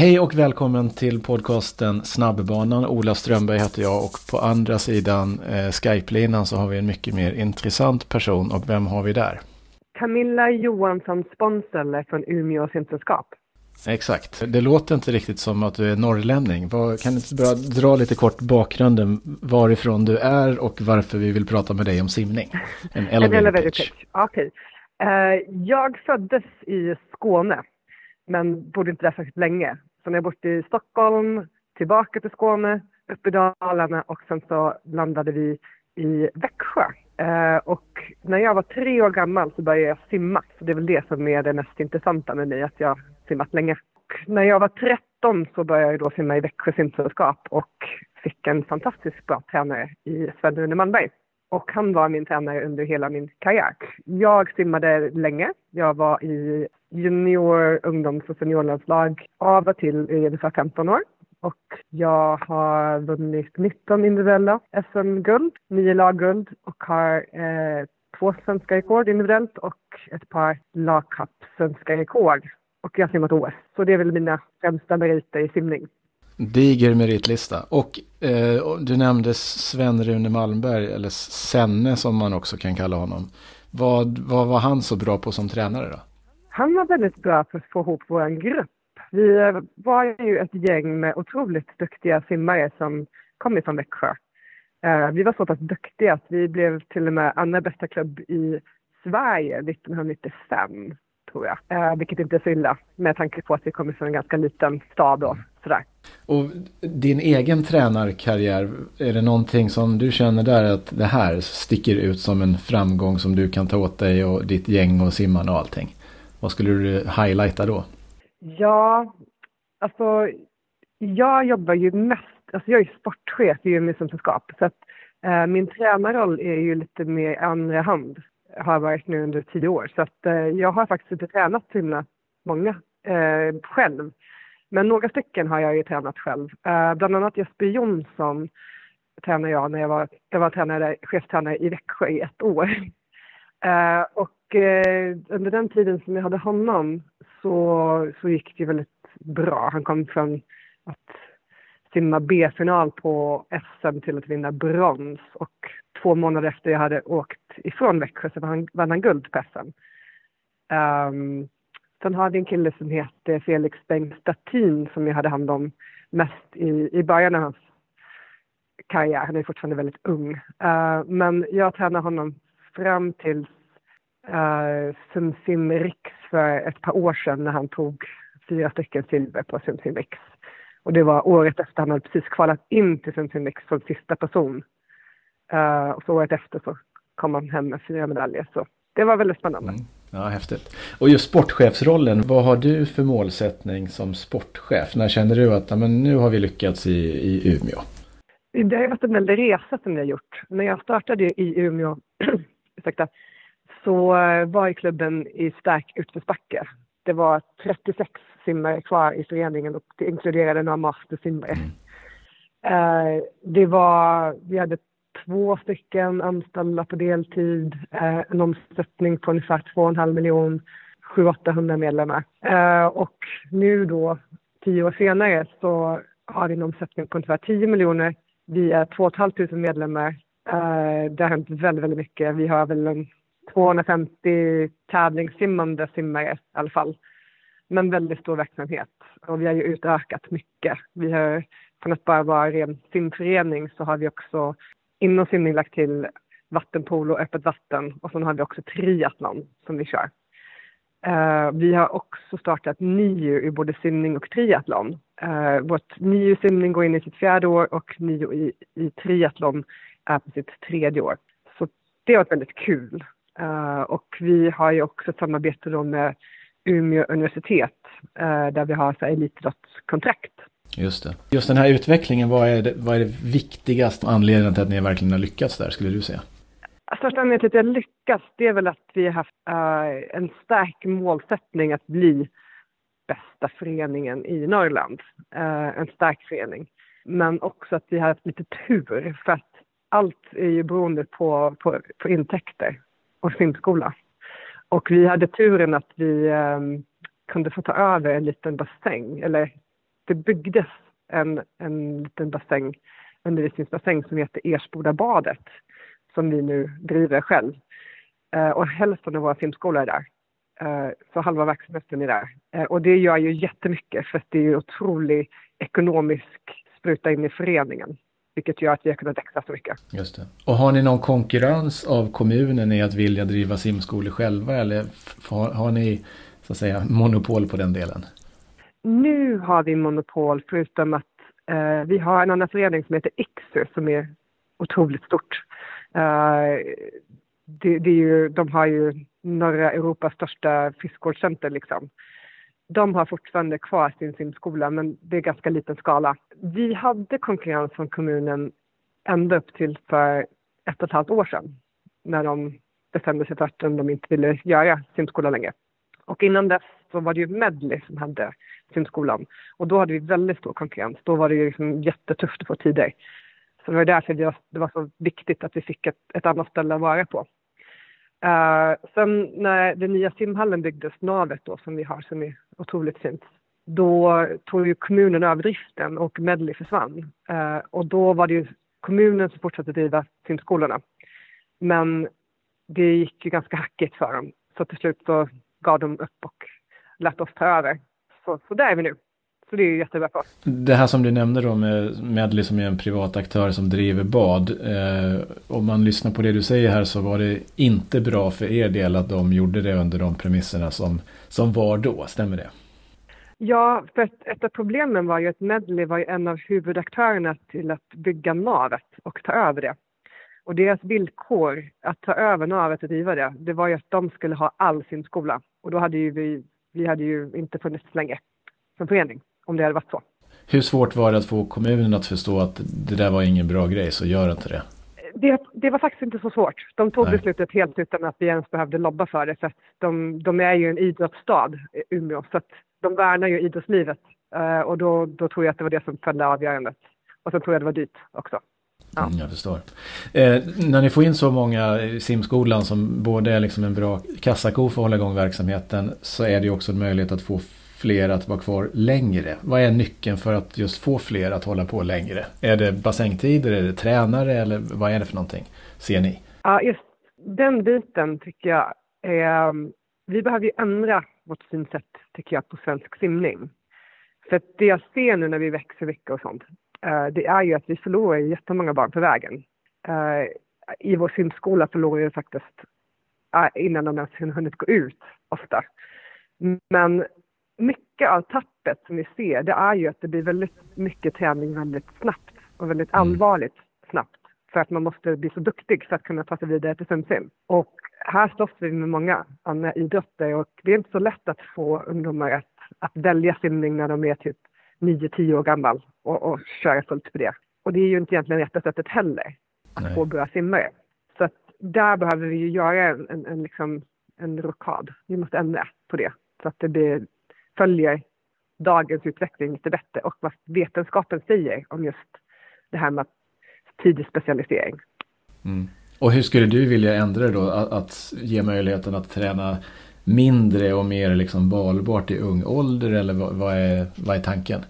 Hej och välkommen till podcasten Snabbbanan. Ola Strömberg heter jag och på andra sidan eh, Skype-linan så har vi en mycket mer intressant person och vem har vi där? Camilla Johansson Sponsel från Umeå simsällskap. Exakt. Det låter inte riktigt som att du är norrlänning. Vad, kan du inte bara dra lite kort bakgrunden varifrån du är och varför vi vill prata med dig om simning? En elevator pitch. Okej. Okay. Uh, eh, jag föddes i Skåne men bodde inte där särskilt länge. Sen har jag bott i Stockholm, tillbaka till Skåne, upp i Dalarna och sen så landade vi i Växjö. Eh, och när jag var tre år gammal så började jag simma. Så det är väl det som är det mest intressanta med mig, att jag har simmat länge. Och när jag var 13 så började jag då simma i Växjö simsällskap och fick en fantastiskt bra tränare i Sven Rune Malmberg. Och han var min tränare under hela min karriär. Jag simmade länge. Jag var i junior, ungdoms och seniorlandslag av och till i ungefär 15 år. Och jag har vunnit 19 individuella SM-guld, 9 lagguld och har eh, två svenska rekord individuellt och ett par lagkapp-svenska rekord. Och jag har simmat OS. Så det är väl mina främsta meriter i simning. Diger meritlista. Och eh, du nämnde Sven-Rune Malmberg, eller Senne som man också kan kalla honom. Vad, vad var han så bra på som tränare då? Han var väldigt bra på att få ihop vår grupp. Vi eh, var ju ett gäng med otroligt duktiga simmare som kom ifrån Växjö. Eh, vi var så pass duktiga att vi blev till och med andra bästa klubb i Sverige 1995 tror jag. Eh, vilket inte är så illa med tanke på att vi kommer från en ganska liten stad då. Sådär. Och din egen tränarkarriär, är det någonting som du känner där att det här sticker ut som en framgång som du kan ta åt dig och ditt gäng och simmarna och allting? Vad skulle du highlighta då? Ja, alltså jag jobbar ju mest, alltså jag är sportchef i gymnasiesällskap, så att eh, min tränarroll är ju lite mer andra hand har varit nu under tio år. Så att, eh, jag har faktiskt inte tränat så himla många eh, själv. Men några stycken har jag ju tränat själv. Eh, bland annat Jesper Jonsson tränade jag när jag var, jag var tränare, chefstränare i Växjö i ett år. Eh, och eh, under den tiden som jag hade honom så, så gick det väldigt bra. Han kom från att simma B-final på SM till att vinna brons och två månader efter jag hade åkt ifrån Växjö så vann han, han guld på SM. Um, sen hade jag en kille som hette Felix Bengtstatin som jag hade hand om mest i, i början av hans karriär. Han är fortfarande väldigt ung. Uh, men jag tränade honom fram till uh, Sumsim Riks för ett par år sedan när han tog fyra stycken silver på Sumsim Riks. Och det var året efter han hade precis kvalat in till Sumsim Riks som sista person. Uh, och så året efter så kom han hem med fyra medaljer. Så det var väldigt spännande. Mm. Ja, häftigt. Och just sportchefsrollen, vad har du för målsättning som sportchef? När känner du att men, nu har vi lyckats i, i Umeå? Det har varit en väldig resa som vi har gjort. När jag startade i Umeå ursäkta, så var klubben i stark utförsbacke. Det var 36 simmare kvar i föreningen och det inkluderade några mastersimmare. Mm. Uh, det var, vi hade två stycken anställda på deltid, uh, en omsättning på ungefär 2,5 miljon, 700-800 medlemmar. Uh, och nu då, tio år senare, så har vi en omsättning på ungefär 10 miljoner. Vi är 2 500 medlemmar. Uh, det har hänt väldigt, väldigt mycket. Vi har väl en 250 tävlingssimmande simmare i alla fall men väldigt stor verksamhet. Och vi har ju utökat mycket. Vi har från att bara vara ren simförening så har vi också inom simning lagt till vattenpolo, öppet vatten och sen har vi också triathlon som vi kör. Uh, vi har också startat NIU i både simning och triathlon. Uh, vårt NIU simning går in i sitt fjärde år och NIU i, i triathlon är på sitt tredje år. Så det har varit väldigt kul. Uh, och vi har ju också ett samarbete då med Umeå universitet eh, där vi har elitidrottskontrakt. Just det. Just den här utvecklingen, vad är det, vad är det viktigaste anledningen till att ni verkligen har lyckats där skulle du säga? Största anledningen till att jag lyckats det är väl att vi har haft uh, en stark målsättning att bli bästa föreningen i Norrland. Uh, en stark förening. Men också att vi har haft lite tur för att allt är ju beroende på, på, på intäkter och simskola. Och vi hade turen att vi eh, kunde få ta över en liten bassäng, eller det byggdes en, en liten bassäng, undervisningsbassäng som heter Ersboda badet, som vi nu driver själv. Eh, och hälften av våra simskolor är där. Eh, så halva verksamheten är där. Eh, och det gör ju jättemycket för att det är ju otrolig ekonomisk spruta in i föreningen. Vilket gör att vi har kunnat växa så mycket. Just det. Och har ni någon konkurrens av kommunen i att vilja driva simskolor själva eller har, har ni så att säga monopol på den delen? Nu har vi monopol förutom att eh, vi har en annan förening som heter ICSU som är otroligt stort. Eh, det, det, är ju, de har ju norra Europas största friskvårdscenter liksom. De har fortfarande kvar sin simskola men det är ganska liten skala. Vi hade konkurrens från kommunen ända upp till för ett och ett halvt år sedan när de bestämde sig för att de inte ville göra simskola längre. Och innan dess så var det ju Medley som hade simskolan och då hade vi väldigt stor konkurrens. Då var det ju liksom jättetufft att få tider. Så det var därför det var, så viktigt att vi fick ett, ett annat ställe att vara på. Uh, sen när den nya simhallen byggdes, navet då som vi har som är otroligt fint, då tog ju kommunen över driften och Medley försvann. Uh, och då var det ju kommunen som fortsatte driva simskolorna. Men det gick ju ganska hackigt för dem. Så till slut så gav de upp och lät oss ta över. Så, så där är vi nu. Så det är jättebra för oss. Det här som du nämnde då med Medley som är en privat aktör som driver bad. Eh, om man lyssnar på det du säger här så var det inte bra för er del att de gjorde det under de premisserna som, som var då, stämmer det? Ja, för ett, ett av problemen var ju att Medley var en av huvudaktörerna till att bygga navet och ta över det. Och deras villkor att ta över navet och driva det, det var ju att de skulle ha all sin skola. Och då hade ju vi, vi hade ju inte funnits länge som förening om det hade varit så. Hur svårt var det att få kommunen att förstå att det där var ingen bra grej, så gör inte det? Det, det var faktiskt inte så svårt. De tog Nej. beslutet helt utan att vi ens behövde lobba för det. För de, de är ju en idrottsstad, Umeå, så att de värnar ju idrottslivet. Uh, och då, då tror jag att det var det som fällde avgörandet. Och så tror jag det var dyrt också. Ja. Mm, jag förstår. Eh, när ni får in så många i simskolan som både är liksom en bra kassako för att hålla igång verksamheten så är det ju också en möjlighet att få fler att vara kvar längre? Vad är nyckeln för att just få fler att hålla på längre? Är det bassängtider, är det tränare eller vad är det för någonting? Ser ni? Ja, just den biten tycker jag är... Vi behöver ju ändra vårt synsätt, tycker jag, på svensk simning. För det jag ser nu när vi växer mycket och sånt, eh, det är ju att vi förlorar jättemånga barn på vägen. Eh, I vår simskola förlorar vi faktiskt eh, innan de ens hunnit gå ut ofta. Men mycket av tappet som vi ser, det är ju att det blir väldigt mycket träning väldigt snabbt och väldigt mm. allvarligt snabbt. För att man måste bli så duktig för att kunna ta sig vidare till simsim. Och här slåss vi med många andra idrotter och det är inte så lätt att få ungdomar att, att välja simning när de är typ 9-10 år gammal och, och köra fullt på det. Och det är ju inte egentligen rätta sättet heller att få bra simmare. Så att där behöver vi ju göra en, en, en, liksom, en rokad. Vi måste ändra på det så att det blir följer dagens utveckling lite bättre och vad vetenskapen säger om just det här med tidig specialisering. Mm. Och hur skulle du vilja ändra det då? Att, att, ge möjligheten att träna mindre och mer liksom valbart i ung ålder eller vad, vad, är, vad är tanken?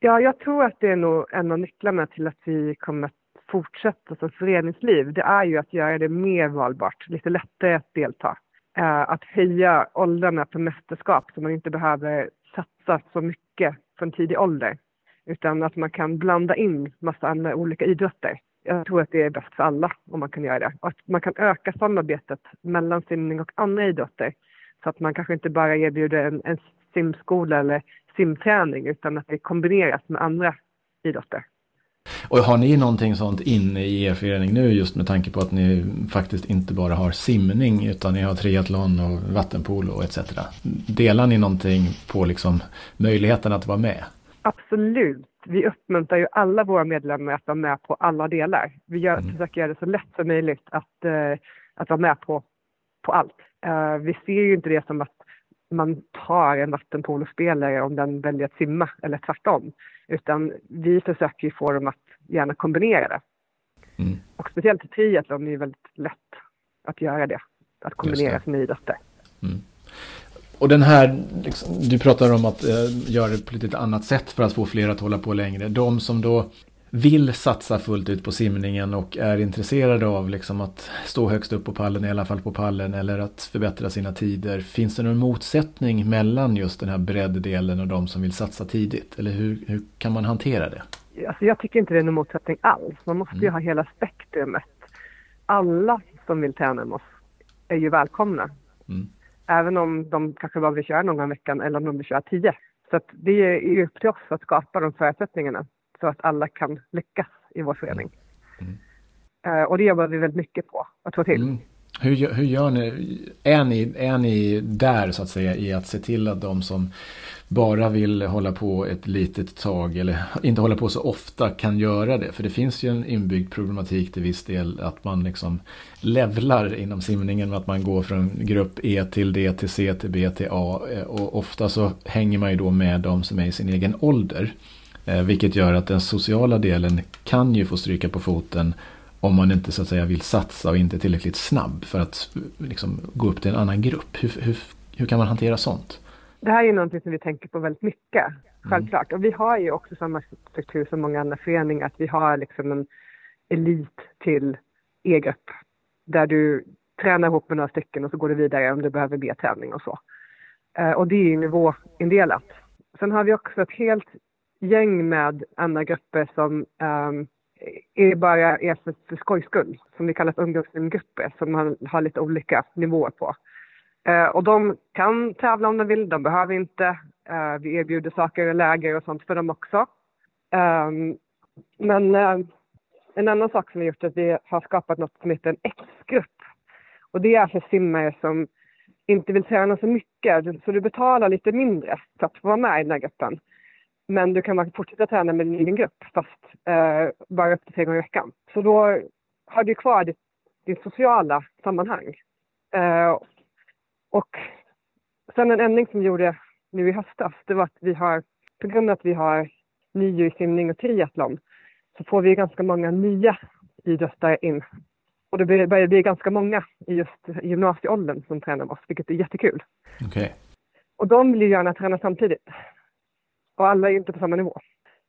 Ja, jag tror att det är nog en av nycklarna till att vi kommer att fortsätta som föreningsliv. Det är ju att göra det mer valbart, lite lättare att delta Eh, att höja åldrarna för mästerskap så man inte behöver satsa så mycket från tidig ålder. Utan att man kan blanda in massa andra olika idrotter. Jag tror att det är bäst för alla om man kan göra det. Och att man kan öka samarbetet mellan simning och andra idrotter. Så att man kanske inte bara erbjuder en, en simskola eller simträning utan att det kombineras med andra idrotter. Och har ni någonting sånt inne i er förening nu just med tanke på att ni faktiskt inte bara har simning utan ni har triathlon och vattenpolo och etc. Delar ni någonting på liksom möjligheten att vara med? Absolut. Vi uppmuntrar ju alla våra medlemmar att vara med på alla delar. Vi gör, mm. försöker göra det så lätt som möjligt att, uh, att vara med på, på allt. Uh, vi ser ju inte det som att man tar en vattenpolospelare om den väljer att simma eller tvärtom. Utan vi försöker ju få dem att gärna kombinera det. Mm. Och speciellt i triathlon är det väldigt lätt att göra det. Att kombinera sina idrotter. Mm. Och den här, liksom, du pratar om att eh, göra det på lite annat sätt för att få fler att hålla på längre. De som då vill satsa fullt ut på simningen och är intresserade av liksom att stå högst upp på pallen, i alla fall på pallen, eller att förbättra sina tider. Finns det någon motsättning mellan just den här bredddelen och de som vill satsa tidigt? Eller hur, hur kan man hantera det? Alltså jag tycker inte det är någon motsättning alls. Man måste mm. ju ha hela spektrumet. Alla som vill träna med oss är ju välkomna. Mm. Även om de kanske bara vill köra någon gång i veckan eller om de vill köra tio. Så det är ju upp till oss att skapa de förutsättningarna så att alla kan lyckas i vår förening. Mm. Uh, och det jobbar vi väldigt mycket på att få till. Mm. Hur, hur gör ni? Är, ni? är ni där så att säga i att se till att de som bara vill hålla på ett litet tag eller inte hålla på så ofta kan göra det. För det finns ju en inbyggd problematik till viss del att man liksom levlar inom simningen med att man går från grupp E till D till C till B till A och ofta så hänger man ju då med de som är i sin egen ålder. Eh, vilket gör att den sociala delen kan ju få stryka på foten om man inte så att säga vill satsa och inte är tillräckligt snabb för att liksom, gå upp till en annan grupp. Hur, hur, hur kan man hantera sånt? Det här är någonting som vi tänker på väldigt mycket, mm. självklart. Mm. Och vi har ju också samma struktur som många andra föreningar, att vi har liksom en elit till e-grupp där du tränar ihop med några stycken och så går du vidare om du behöver mer träning och så. Uh, och det är ju nivåindelat. Sen har vi också ett helt gäng med andra grupper som um, är bara är för, för skojs skull, som vi kallar för ungdomsgrupper, som man har lite olika nivåer på. Uh, och de kan tävla om de vill, de behöver inte. Uh, vi erbjuder saker och läger och sånt för dem också. Um, men uh, en annan sak som vi har gjort är att vi har skapat något som heter en X-grupp. Och det är för simmare som inte vill träna så mycket, så du betalar lite mindre för att få vara med i den här gruppen. Men du kan fortsätta träna med din egen grupp, fast eh, bara upp till tre gånger i veckan. Så då har du kvar ditt, ditt sociala sammanhang. Eh, och sen en ändring som vi gjorde nu i höstas, det var att vi har, på grund av att vi har nio i simning och triathlon, så får vi ganska många nya idrottare in. Och det börjar bli ganska många i just gymnasieåldern som tränar med oss, vilket är jättekul. Okay. Och de vill ju gärna träna samtidigt. Och alla är inte på samma nivå.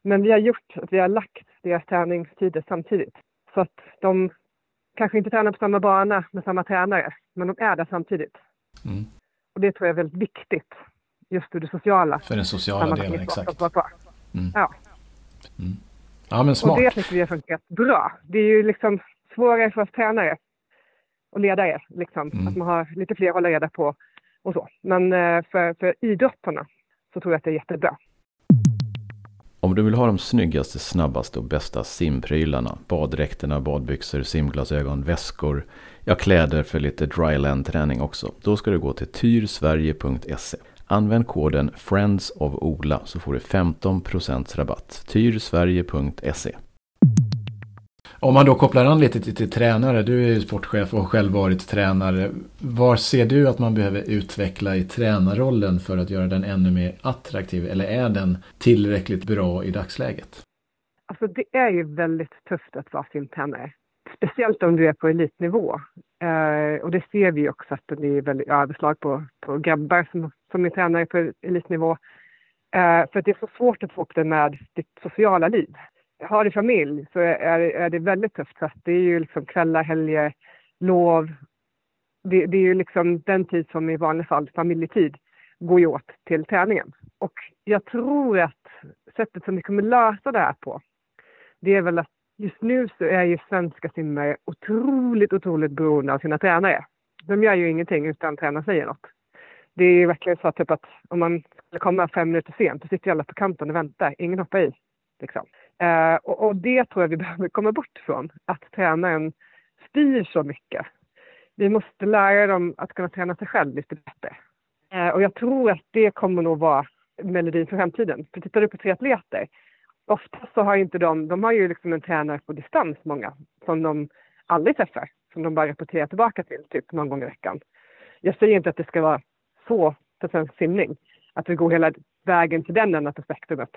Men vi har gjort att vi har lagt deras träningstider samtidigt. Så att de kanske inte tränar på samma bana med samma tränare, men de är där samtidigt. Mm. Och det tror jag är väldigt viktigt, just ur det sociala. För den sociala delen, exakt. Mm. Ja. Mm. Ja, men smart. Och det tycker vi har funkat bra. Det är ju liksom svårare för oss tränare och ledare, liksom, mm. att man har lite fler att hålla reda på och så. Men eh, för, för idrottarna så tror jag att det är jättebra. Om du vill ha de snyggaste, snabbaste och bästa simprylarna, baddräkterna, badbyxor, simglasögon, väskor, ja kläder för lite dryland-träning också, då ska du gå till tyrsverige.se. Använd koden Friends of Ola så får du 15% rabatt. tyrsverige.se om man då kopplar an lite till, till, tränare, du är ju sportchef och har själv varit tränare. Var ser du att man behöver utveckla i tränarrollen för att göra den ännu mer attraktiv? Eller är den tillräckligt bra i dagsläget? Alltså det är ju väldigt tufft att vara simtränare. Speciellt om du är på elitnivå. Eh, och det ser vi också att det är väldigt överslag på, på grabbar som, som är tränare på elitnivå. Eh, för att det är så svårt att få upp det med ditt sociala liv har du familj så är, är det väldigt tufft. Så det är ju liksom kvällar, helger, lov. Det, det, är ju liksom den tid som i vanliga fall, familjetid, går ju åt till träningen. Och jag tror att sättet som vi kommer lösa det här på, det är väl att just nu så är ju svenska simmare otroligt, otroligt beroende av sina tränare. De gör ju ingenting utan tränaren säger något. Det är ju verkligen så typ att om man skulle komma fem minuter sent, då sitter alla på kanten och väntar. Ingen hoppar i. Liksom. Eh, och, och, det tror jag vi behöver komma bort från, att tränaren styr så mycket. Vi måste lära dem att kunna träna sig själv lite bättre. Eh, och jag tror att det kommer nog vara melodin för framtiden. För tittar du på triatleter, ofta så har inte de, de har ju liksom en tränare på distans många, som de aldrig träffar, som de bara rapporterar tillbaka till typ någon gång i veckan. Jag säger inte att det ska vara så för svensk simning, att vi går hela vägen till den änden av spektrumet.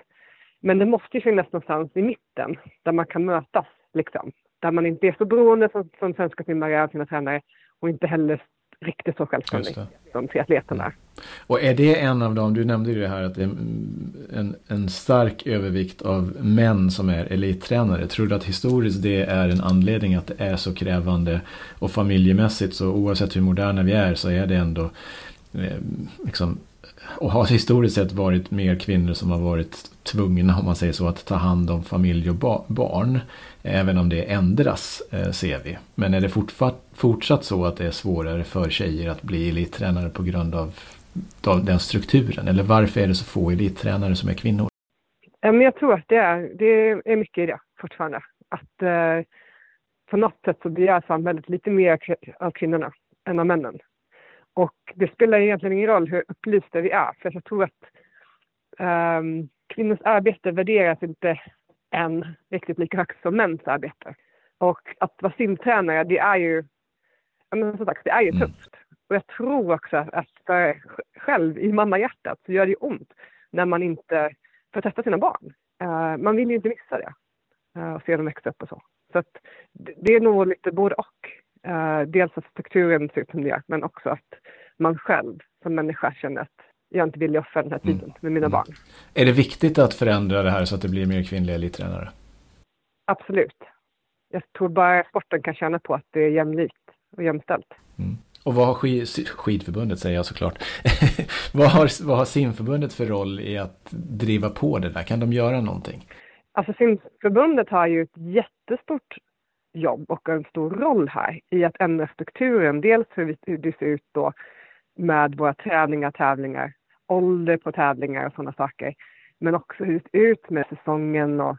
Men det måste ju finnas någonstans i mitten där man kan mötas. Liksom. Där man inte är så beroende som, som svenska simmare av sina tränare och inte heller riktigt så självständig som triatleterna är. Och är det en av dem, du nämnde ju det här att det är en, en stark övervikt av män som är elittränare. Tror du att historiskt det är en anledning att det är så krävande och familjemässigt så oavsett hur moderna vi är så är det ändå eh, liksom och har historiskt sett varit mer kvinnor som har varit tvungna, om man säger så, att ta hand om familj och ba barn. Även om det ändras, eh, ser vi. Men är det fortsatt så att det är svårare för tjejer att bli elittränare på grund av, av den strukturen? Eller varför är det så få elittränare som är kvinnor? Men jag tror att det är, det är mycket i det fortfarande. Att eh, på något sätt så begär samhället lite mer av kvinnorna än av männen. Och det spelar egentligen ingen roll hur upplysta vi är, för jag tror att um, kvinnors arbete värderas inte än riktigt lika högt som mäns arbete. Och att vara simtränare, det är ju, men som sagt, det är ju mm. tufft. Och jag tror också att för själv i mammahjärtat så gör det ju ont när man inte får testa sina barn. Uh, man vill ju inte missa det uh, och se dem växa upp och så. Så att det är nog lite både och. Uh, dels att strukturen ser ut som det gör, men också att man själv som människa känner att jag inte vill offra den här tiden mm. med mina mm. barn. Är det viktigt att förändra det här så att det blir mer kvinnliga elittränare? Absolut. Jag tror bara sporten kan tjäna på att det är jämlikt och jämställt. Mm. Och vad har skid, skidförbundet, säger jag såklart, vad, har, vad har simförbundet för roll i att driva på det där? Kan de göra någonting? Alltså simförbundet har ju ett jättestort jobb och en stor roll här i att ändra strukturen. Dels hur det ser ut då med våra träningar, tävlingar, ålder på tävlingar och sådana saker. Men också hur det ser ut med säsongen och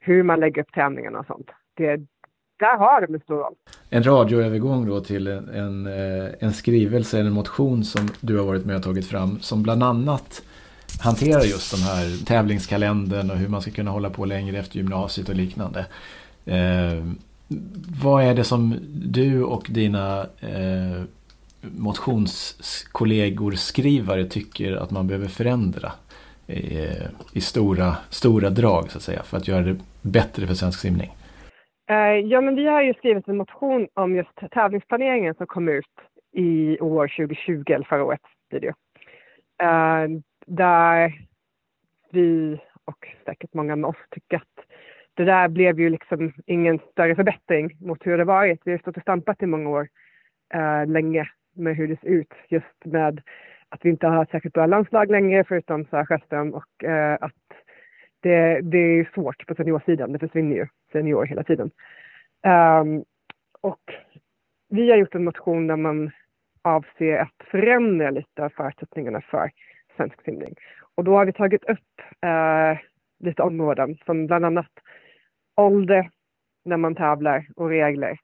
hur man lägger upp tävlingarna och sånt. Det, där har de en stor roll. En radioövergång då till en, en, eh, en skrivelse, en motion som du har varit med och tagit fram som bland annat hanterar just de här tävlingskalendern och hur man ska kunna hålla på längre efter gymnasiet och liknande. Eh, vad är det som du och dina eh, motionskollegor, skrivare tycker att man behöver förändra i, eh, i stora, stora drag så att säga för att göra det bättre för svensk simning? Eh, ja, men vi har ju skrivit en motion om just tävlingsplaneringen som kom ut i år 2020, eller förra året blir det eh, Där vi och säkert många med oss tycker att det där blev ju liksom ingen större förbättring mot hur det varit. Vi har stått och stampat i många år, eh, länge, med hur det ser ut just med att vi inte har ett särskilt bra landslag längre förutom Sara Sjöström och eh, att det, det är svårt på seniorsidan. Det försvinner ju senior hela tiden. Um, och vi har gjort en motion där man avser att förändra lite av förutsättningarna för svensk simning. Och då har vi tagit upp eh, lite områden som bland annat ålder när man tävlar och regler.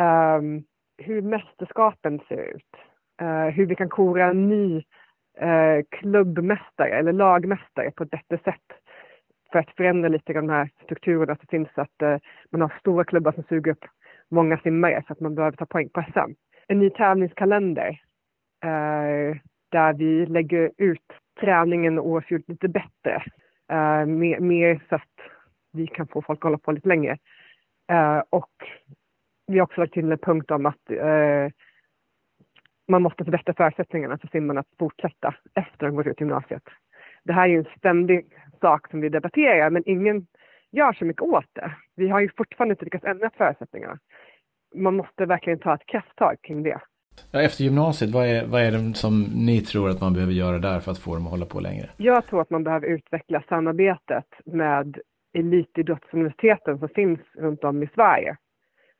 Um, hur mästerskapen ser ut. Uh, hur vi kan kora en ny uh, klubbmästare eller lagmästare på ett bättre sätt för att förändra lite de här strukturerna som finns att uh, man har stora klubbar som suger upp många simmare för att man behöver ta poäng på SM. En ny tävlingskalender där vi lägger ut träningen och årsut lite bättre. mer, mer så att vi kan få folk att hålla på lite längre. Uh, och vi har också lagt till en punkt om att uh, man måste förbättra förutsättningarna för simmarna att fortsätta efter de går ut gymnasiet. Det här är ju en ständig sak som vi debatterar, men ingen gör så mycket åt det. Vi har ju fortfarande inte lyckats ändra förutsättningarna. Man måste verkligen ta ett krafttag kring det. Ja, efter gymnasiet, vad är, vad är det som ni tror att man behöver göra där för att få dem att hålla på längre? Jag tror att man behöver utveckla samarbetet med elitidrottsuniversiteten som finns runt om i Sverige.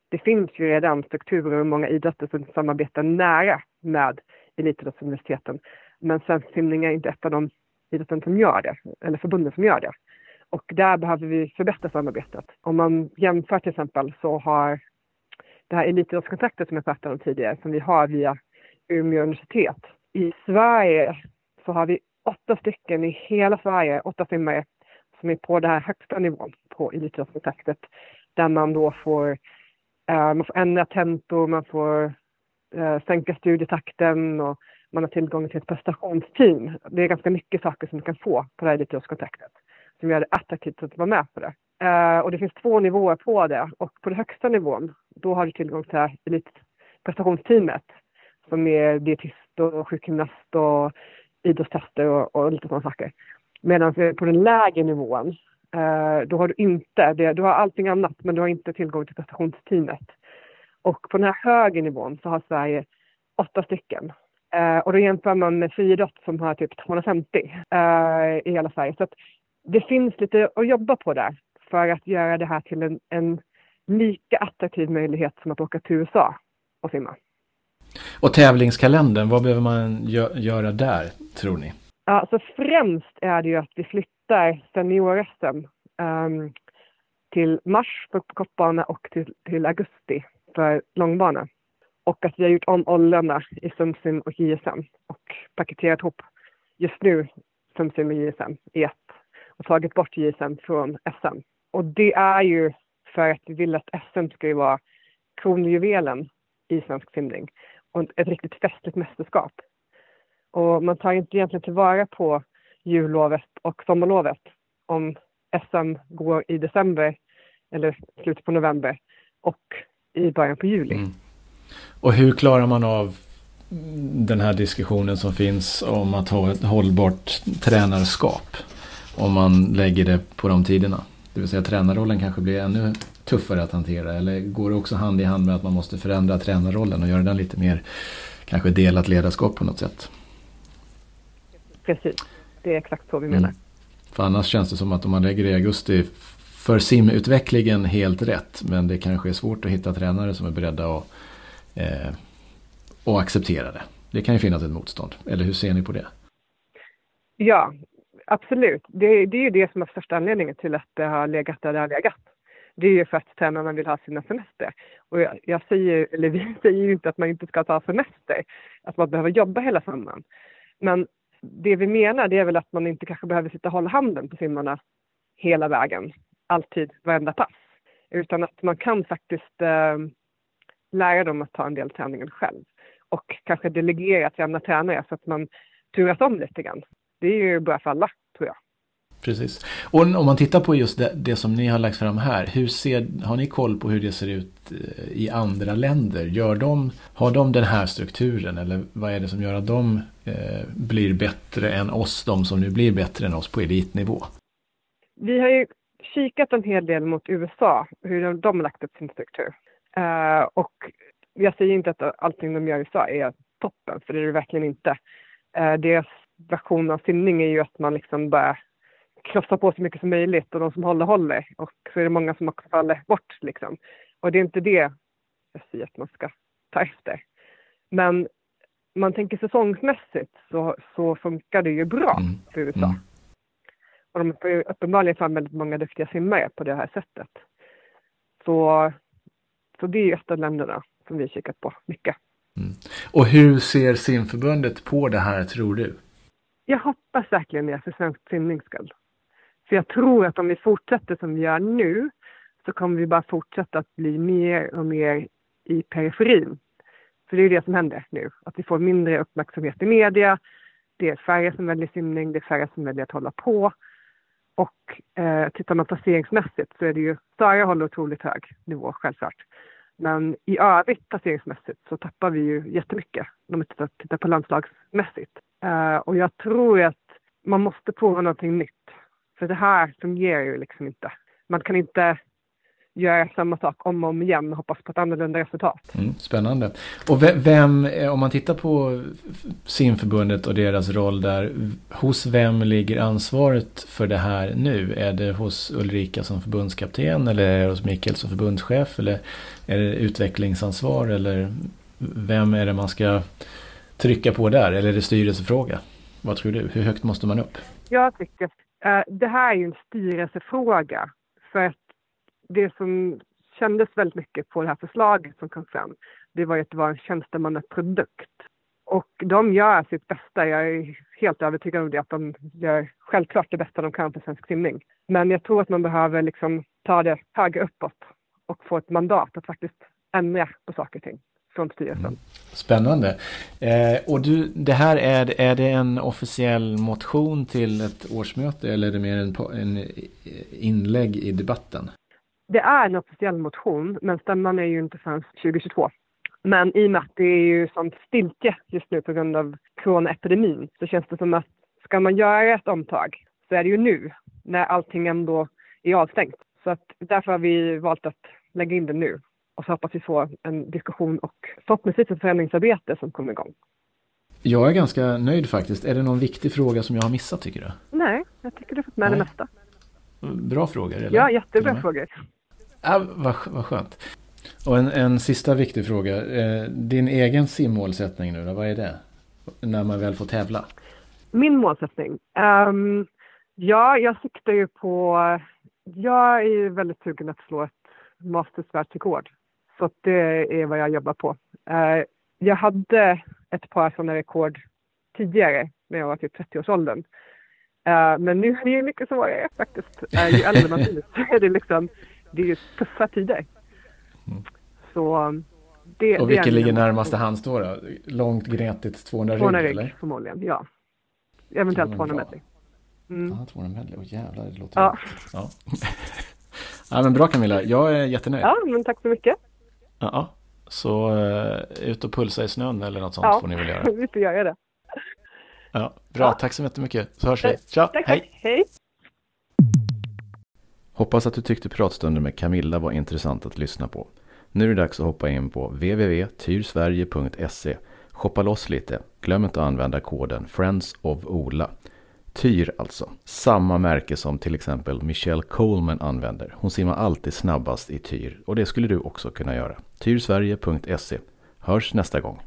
Det finns ju redan strukturer och många idrotter som samarbetar nära med elitidrottsuniversiteten. Men svensk simning är inte ett av de idrotter som gör det, eller förbunden som gör det. Och där behöver vi förbättra samarbetet. Om man jämför till exempel så har det här elitidrottskontraktet som jag pratade om tidigare, som vi har via Umeå universitet. I Sverige så har vi åtta stycken i hela Sverige, åtta simmare som är på den här högsta nivån på elitidrottskontraktet, där man då får, eh, man får ändra tempo, man får eh, sänka studietakten och man har tillgång till ett prestationsteam. Det är ganska mycket saker som man kan få på det här elitidrottskontraktet som gör det attraktivt att vara med på det. Eh, och det finns två nivåer på det och på den högsta nivån då har du tillgång till elitprestationsteamet som är dietist och sjukgymnast och idrottstester och, och lite sådana saker. Medan på den lägre nivån, eh, då har du inte det. Du har allting annat, men du har inte tillgång till prestationsteamet. Och på den här högre nivån så har Sverige åtta stycken. Eh, och då jämför man med friidrott som har typ 250 eh, i hela Sverige. Så att det finns lite att jobba på där för att göra det här till en, en lika attraktiv möjlighet som att åka till USA och simma. Och tävlingskalendern, vad behöver man gö göra där, tror ni? Ja, så främst är det ju att vi flyttar senior-SM um, till mars för kortbana och till, till augusti för långbana. Och att vi har gjort om åldrarna i SumSim och JSM och paketerat ihop just nu SumSim och JSM i ett och tagit bort JSM från SM. Och det är ju för att vi vill att SM ska ju vara kronjuvelen i svensk simning och ett riktigt festligt mästerskap. Och man tar inte egentligen tillvara på jullovet och sommarlovet om SM går i december eller slutet på november och i början på juli. Mm. Och hur klarar man av den här diskussionen som finns om att ha ett hållbart tränarskap? Om man lägger det på de tiderna. Det vill säga tränarrollen kanske blir ännu tuffare att hantera. Eller går det också hand i hand med att man måste förändra tränarrollen och göra den lite mer kanske delat ledarskap på något sätt? Precis, det är exakt så vi menar. Mm. För annars känns det som att om man lägger det i augusti för simutvecklingen helt rätt. Men det kanske är svårt att hitta tränare som är beredda att eh, och acceptera det. Det kan ju finnas ett motstånd. Eller hur ser ni på det? Ja, absolut. Det, det är ju det som är största anledningen till att det har legat där det har legat. Det är ju för att tränarna vill ha sina semester. Och jag, jag, säger, eller vi säger ju inte att man inte ska ta semester, att man behöver jobba hela sommaren. Men det vi menar det är väl att man inte kanske behöver sitta och hålla handen på simmarna hela vägen, alltid, varenda pass. Utan att man kan faktiskt eh, lära dem att ta en del träningen själv. Och kanske delegera till andra tränare så att man turas om lite grann. Det är ju bra för alla, tror jag. Precis. Och om man tittar på just det, det, som ni har lagt fram här. Hur ser, har ni koll på hur det ser ut eh, i andra länder? Gör de, har de den här strukturen eller vad är det som gör att de eh, blir bättre än oss, de som nu blir bättre än oss på elitnivå? Vi har ju kikat en hel del mot USA, hur de, de har lagt upp sin struktur. Uh, och jag säger inte att allting de gör i USA är toppen, för det är det verkligen inte. Uh, deras version av simning är ju att man liksom bara krossar på så mycket som möjligt och de som håller håller. Och så är det många som också faller bort liksom. Och det är inte det jag säger att man ska ta efter. Men man tänker säsongsmässigt så, så funkar det ju bra mm. för USA. Mm. Och de får ju uppenbarligen fram väldigt många duktiga simmare på det här sättet. Så så det är ett av länderna som vi kikat på mycket. Mm. Och hur ser simförbundet på det här tror du? Jag hoppas verkligen det för svensk simnings skull. För jag tror att om vi fortsätter som vi gör nu så kommer vi bara fortsätta att bli mer och mer i periferin. För det är det som händer nu, att vi får mindre uppmärksamhet i media. Det är färre som väljer simning, det är färre som väljer att hålla på. Och eh, tittar man placeringsmässigt så är det ju, Sara håller otroligt hög nivå självklart. Men i övrigt placeringsmässigt så tappar vi ju jättemycket om vi tittar, tittar på landslagsmässigt. Eh, och jag tror att man måste prova någonting nytt. För det här fungerar ju liksom inte. Man kan inte göra samma sak om och om igen och hoppas på ett annorlunda resultat. Mm, spännande. Och vem, om man tittar på simförbundet och deras roll där, hos vem ligger ansvaret för det här nu? Är det hos Ulrika som förbundskapten eller är det hos Mikael som förbundschef eller är det utvecklingsansvar eller vem är det man ska trycka på där eller är det styrelsefråga? Vad tror du? Hur högt måste man upp? Jag tycker Eh, det här är ju en styrelsefråga. För att det som kändes väldigt mycket på det här förslaget som kom fram, det var att det var en tjänstemannaprodukt. Och de gör sitt bästa. Jag är helt övertygad om det, att de gör självklart det bästa de kan för svensk simning. Men jag tror att man behöver liksom ta det högre uppåt och få ett mandat att faktiskt ändra på saker och ting från styrelsen. Mm. Spännande. Eh, och du, det här är, är det en officiell motion till ett årsmöte eller är det mer en, en inlägg i debatten? Det är en officiell motion, men stämman är ju inte förrän 2022. Men i och med att det är ju sånt stiltje just nu på grund av coronaepidemin så känns det som att ska man göra ett omtag så är det ju nu när allting ändå är avstängt. Så att därför har vi valt att lägga in det nu och så hoppas vi få en diskussion och förhoppningsvis ett förändringsarbete som kommer igång. Jag är ganska nöjd faktiskt. Är det någon viktig fråga som jag har missat tycker du? Nej, jag tycker du har fått med Nej. det mesta. Bra frågor? Eller? Ja, jättebra frågor. Ja, vad, vad skönt. Och en, en sista viktig fråga. Eh, din egen simmålsättning nu då, vad är det? När man väl får tävla? Min målsättning? Um, ja, jag siktar ju på... Jag är ju väldigt sugen att slå ett Masters världsrekord. Så det är vad jag jobbar på. Uh, jag hade ett par sådana rekord tidigare när jag var typ 30-årsåldern. Uh, men nu är det ju mycket svårare faktiskt. Uh, ju äldre man blir så är det liksom, det är ju tuffa tider. Mm. Så det, Och vilket ligger närmast hands då, då? Långt gnetigt 200 rygg 200 rygg eller? förmodligen, ja. Eventuellt 200 medley. Mm. Ja, 200 medley, åh jävlar det låter ja. ja. ja men bra Camilla, jag är jättenöjd. Ja, men tack så mycket. Ja, så uh, ut och pulsa i snön eller något sånt ja, får ni väl göra. vi får göra det. Ja, bra, ja. tack så jättemycket. Så hörs vi. Tja, tack, hej. Tack. hej. Hoppas att du tyckte pratstunden med Camilla var intressant att lyssna på. Nu är det dags att hoppa in på www.tyrsverige.se. Shoppa loss lite. Glöm inte att använda koden Friends of Ola. Tyr alltså. Samma märke som till exempel Michelle Coleman använder. Hon simmar alltid snabbast i Tyr och det skulle du också kunna göra. Tyrsverige.se. Hörs nästa gång.